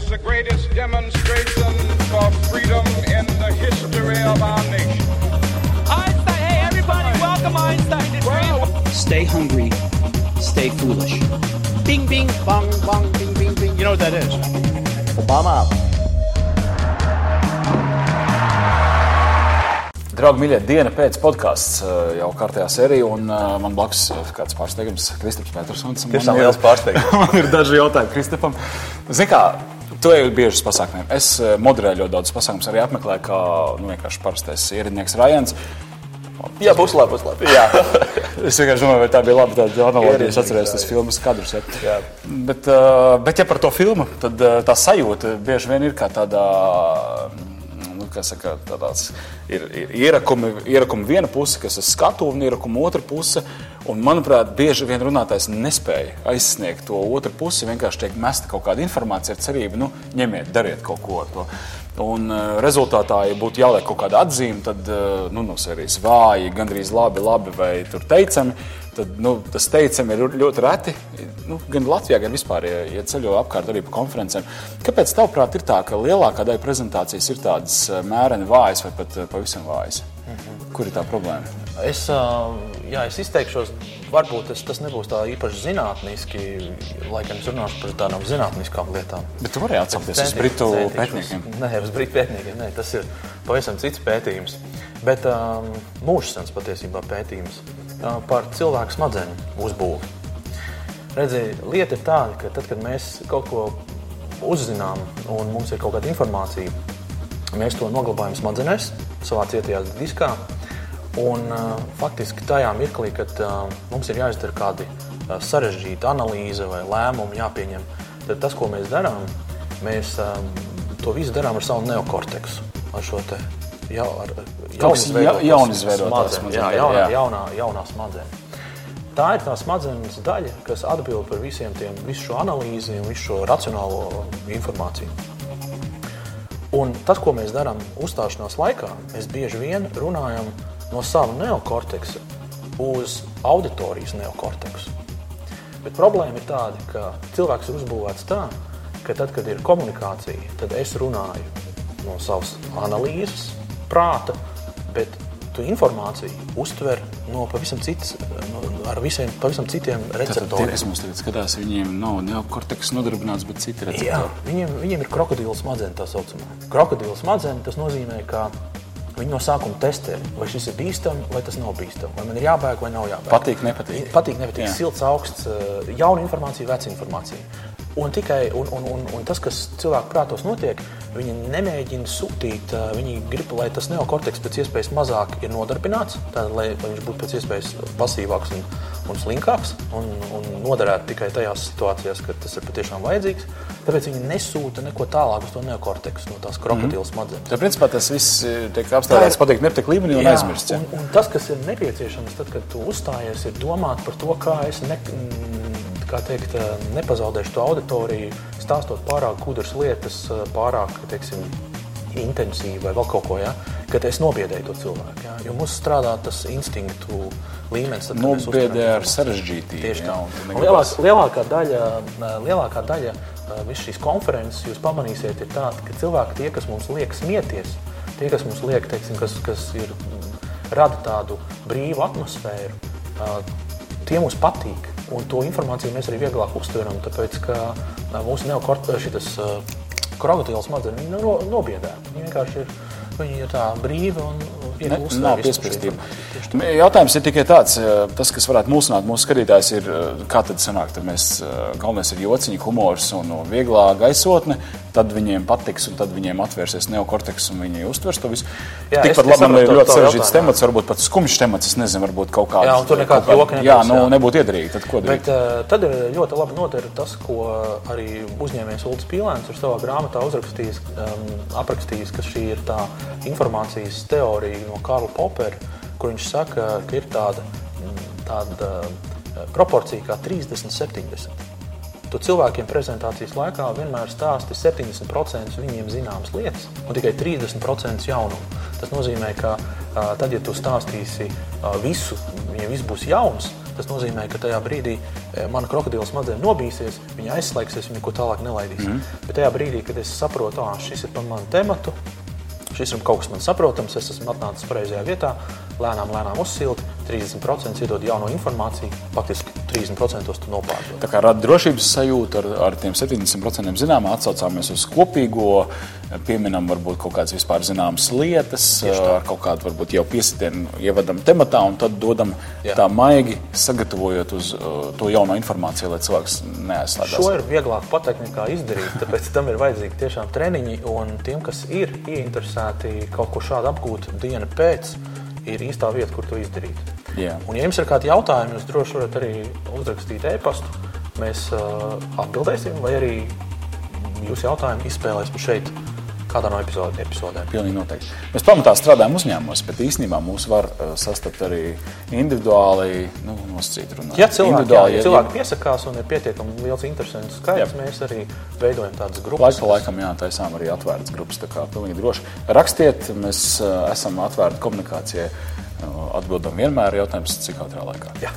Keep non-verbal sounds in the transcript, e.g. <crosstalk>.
was the greatest demonstration for freedom in the history of our nation. Einstein, hey everybody, welcome Einstein to Dream. Stay hungry, stay foolish. Bing, bing, bong, bong, bing, bing, bing. You know what that is? Obama. Draugi, mīļie, diena pēc podkāsts jau kārtējā sērijā, un uh, man blakus ir kāds pārsteigums, Kristaps Petersons. Tiešām liels pārsteigums. <laughs> man ir daži jautājumi Kristapam. Zini, kā, tu ej uz pasākumiem. Es uh, moderēju ļoti daudz pasākumus, arī apmeklēju kā nu, vienkārši parastais ierindnieks Rajans. Jā, puslabi, puslabi. Jā, es vienkārši domāju, vai tā bija laba tāda analoģija. Es atceros jā. filmas kadrus. Ja. Jā. Bet, uh, bet, ja par to filmu, tad uh, tā sajūta bieži vien ir kā tādā. Kā saka, tādās, ir ir ierakumi, ierakumi viena puse, kas ir skatu, un ierakumi otra puse. Un, manuprāt, bieži vien runātājs nespēja aizsniegt to otru pusi. Vienkārši tiek mesta kaut kāda informācija ar cerību, nu, ņemiet, dariet kaut ko ar to. Un uh, rezultātā, ja būtu jāliek kaut kāda atzīme, tad uh, nu, no serijas vāji, gandrīz labi, labi vai teicami. Tad, nu, tas teicami ir ļoti reti. Nu, gan Latvijā, gan vispār, ja, ja ceļo apkārt arī pa konferencēm. Kāpēc, tavuprāt, ir tā, ka lielākā daļa prezentācijas ir tādas uh, mēreni vājas vai pat uh, pavisam vājas? Kur ir tā problēma? Es, ā, jā, es izteikšos, varbūt es, tas nebūs tā īpaši zinātniski, lai gan es runāšu par tādām zinātniskām lietām. Bet tu vari atsaukties uz britu pētniekiem. Nē, uz britu pētniekiem. Nē, tas ir pavisam cits pētījums. Bet um, mūžsens patiesībā pētījums par cilvēku smadzeņu uzbūvi. Redziet, lieta ir tāda, ka tad, kad mēs kaut ko uzzinām un mums ir kaut kāda informācija, mēs to noglabājam smadzenēs, savā cietajā diskā. Un, uh, faktiski tajā mirklī, kad uh, mums ir jāizdara kādi uh, sarežģīti analīze vai lēmumi jāpieņem, tad tas, ko mēs darām, mēs uh, to visu darām ar savu neokorteksu, ar šo te jau, ar, Kaut kas ja- jaunizveidotā smadzeņu. smadzeņu Jā, jaunā, jaunā, jaunā smadzeņa. Tā ir tā smadzenes daļa, kas atbild par visiem tiem, visu šo analīzi un visu šo racionālo informāciju. Un tas, ko mēs darām uzstāšanās laikā, mēs bieži vien runājam no sava neokorteksa uz auditorijas neokorteksu. Bet problēma ir tāda, ka cilvēks ir uzbūvēts tā, ka tad, kad ir komunikācija, tad es runāju no savas analīzes, prāta, bet tu informāciju uztver no pavisam citas, no, ar visiem pavisam citiem Tātad tie, receptoriem. kas mums tagad skatās, viņiem nav neokorteks nodarbināts, bet citi Jā, receptori. viņiem, viņiem ir krokodila smadzenes tā saucamā. Krokodila smadzenes tas nozīmē, ka viņi no sākuma testē, vai šis ir bīstams, vai tas nav bīstams, vai man ir jābēg vai nav jābēg. Patīk, nepatīk. Patīk, nepatīk. Jā. Silts, augsts, eh, jauna informācija, veca informācija. Un, tikai, un, un, un, un tas, kas cilvēku prātos notiek, viņi nemēģina sūtīt. Viņi grib, lai tas neokorteks pēc iespējas mazāk ir nodarbināts, tātad, lai, lai viņš būtu pēc iespējas pasīvāks un, un slinkāks un, un noderētu tikai tajās situācijās, kad tas ir patiešām vajadzīgs. Tāpēc viņi nesūta neko tālāk uz to neokorteksu, no tās krokodila smadzenes. Tad, principā, tas viss tiek apstrādāts, Tā ir- patīk, nepatīk līmenī un aizmirsts. Un, un tas, kas ir nepieciešams, tad, kad tu uzstājies, ir domāt par to, kā es ne, mm, teikt, eh, nepazaudēšu to auditoriju, stāstot pārāk gudras lietas, eh, pārāk teiksim, intensīvi vai vēl kaut ko tādu, kad es nobiedēju to cilvēku. Ja? Jo mums strādā tas instinktu līmenis. tad, Nobiedē ar sarežģītību. Tieši tā. negribas- Lielākā, daļa, eh, lielākā daļa visas šīs konferences, jūs pamanīsiet, ir tāda, ka cilvēki, tie, kas mums liek smieties, tie, kas mums liek, teiksim, kas, kas ir, mm, rada tādu brīvu atmosfēru, tie mums patīk. Un to informāciju mēs arī vieglāk uztveram, tāpēc ka eh, mūsu neokortēšas krokodila smadzenes viņi no, nobiedē. Viņi vienkārši ir, viņi ir tā brīvi un Ne, viegli uztver nav tā. Jautājums ir tikai tāds, eh, tas, kas varētu mulsināt mūsu skatītājus, ir, eh, kā tad sanāk, tad mēs, eh, galvenais ir jociņi, humors un vieglā gaisotne, tad viņiem patiks un tad viņiem atvērsies neokorteks un viņi uztvers to visu. Jā, Tikpat labi man ir ļoti sarežģīts temats, varbūt pat skumjš temats, es nezinu, varbūt kaut kāds. Jā, un tur nekāda joka kāda- Jā, nebūs, nu jā. nebūtu iedarīgi, tad ko darīt? Bet uh, tad ir ļoti labi noder tas, ko arī uzņēmējs Ulrichs Pīlēns ir savā grāmatā uzrakstījis, um, aprakstījis, ka šī ir tā informācijas teorija no Karla Popera, kur viņš saka, ka ir tāda, tāda uh, proporcija kā 30-70. Tu cilvēkiem prezentācijas laikā vienmēr stāsti 70% viņiem zināmas lietas, un tikai 30% jaunumu. Tas nozīmē, ka tad, ja tu stāstīsi visu, ja viss būs jauns, Tas nozīmē, ka tajā brīdī mana krokodila smadzenes nobīsies, viņa aizslēgsies, viņa neko tālāk nelaidīs. Mm. Bet tajā brīdī, kad es saprotu, ka šis ir par manu tematu, šis ir kaut kas man saprotams, es esmu atnācis pareizajā vietā, lēnām, lēnām uzsilti, 30% iedod jauno informāciju, faktiski 30% tu nopārdod. Tā kā rada drošības sajūta ar, ar tiem 70% zināmā, atsaucāmies uz kopīgo, pieminam varbūt kaut kādas vispār zināmas lietas, ar kaut kādu varbūt jau piesitienu ievadam tematā un tad dodam Jā. tā maigi, sagatavojot uz uh, to jauno informāciju, lai cilvēks neaizslēdzas. Šo ir vieglāk pateikt nekā izdarīt, tāpēc tam ir vajadzīgi tiešām treniņi. Un tiem, kas ir ieinteresēti kaut ko šādu apgūt dienu pēc, ir īstā vieta, kur to izdarīt. Jā. Un, ja jums ir kādi jautājumi, jūs droši varat arī uzrakstīt e-pastu. Mēs uh, atbildēsim, vai arī jūsu jautājumu izspēlēsim šeit, kādā no epizode, epizodēm. Pilnīgi noteikti. Mēs pamatā strādājam uzņēmumos, bet īstenībā mūs var uh, sastapt arī individuāli, nu, nosacīt runāt. Ja cilvēki, jā, ja cilvēki piesakās un ir pietiekami liels interesants skaits, Jā. mēs arī veidojam tādas grupas. Laiku pa laikam, jā, taisām arī atvērtas grupas. Tā kā pilnīgi droši. Rakstiet, mēs uh, esam atvērti komunikācijai. Atbildam vienmēr jautājums, cik ātrā laikā. Jā.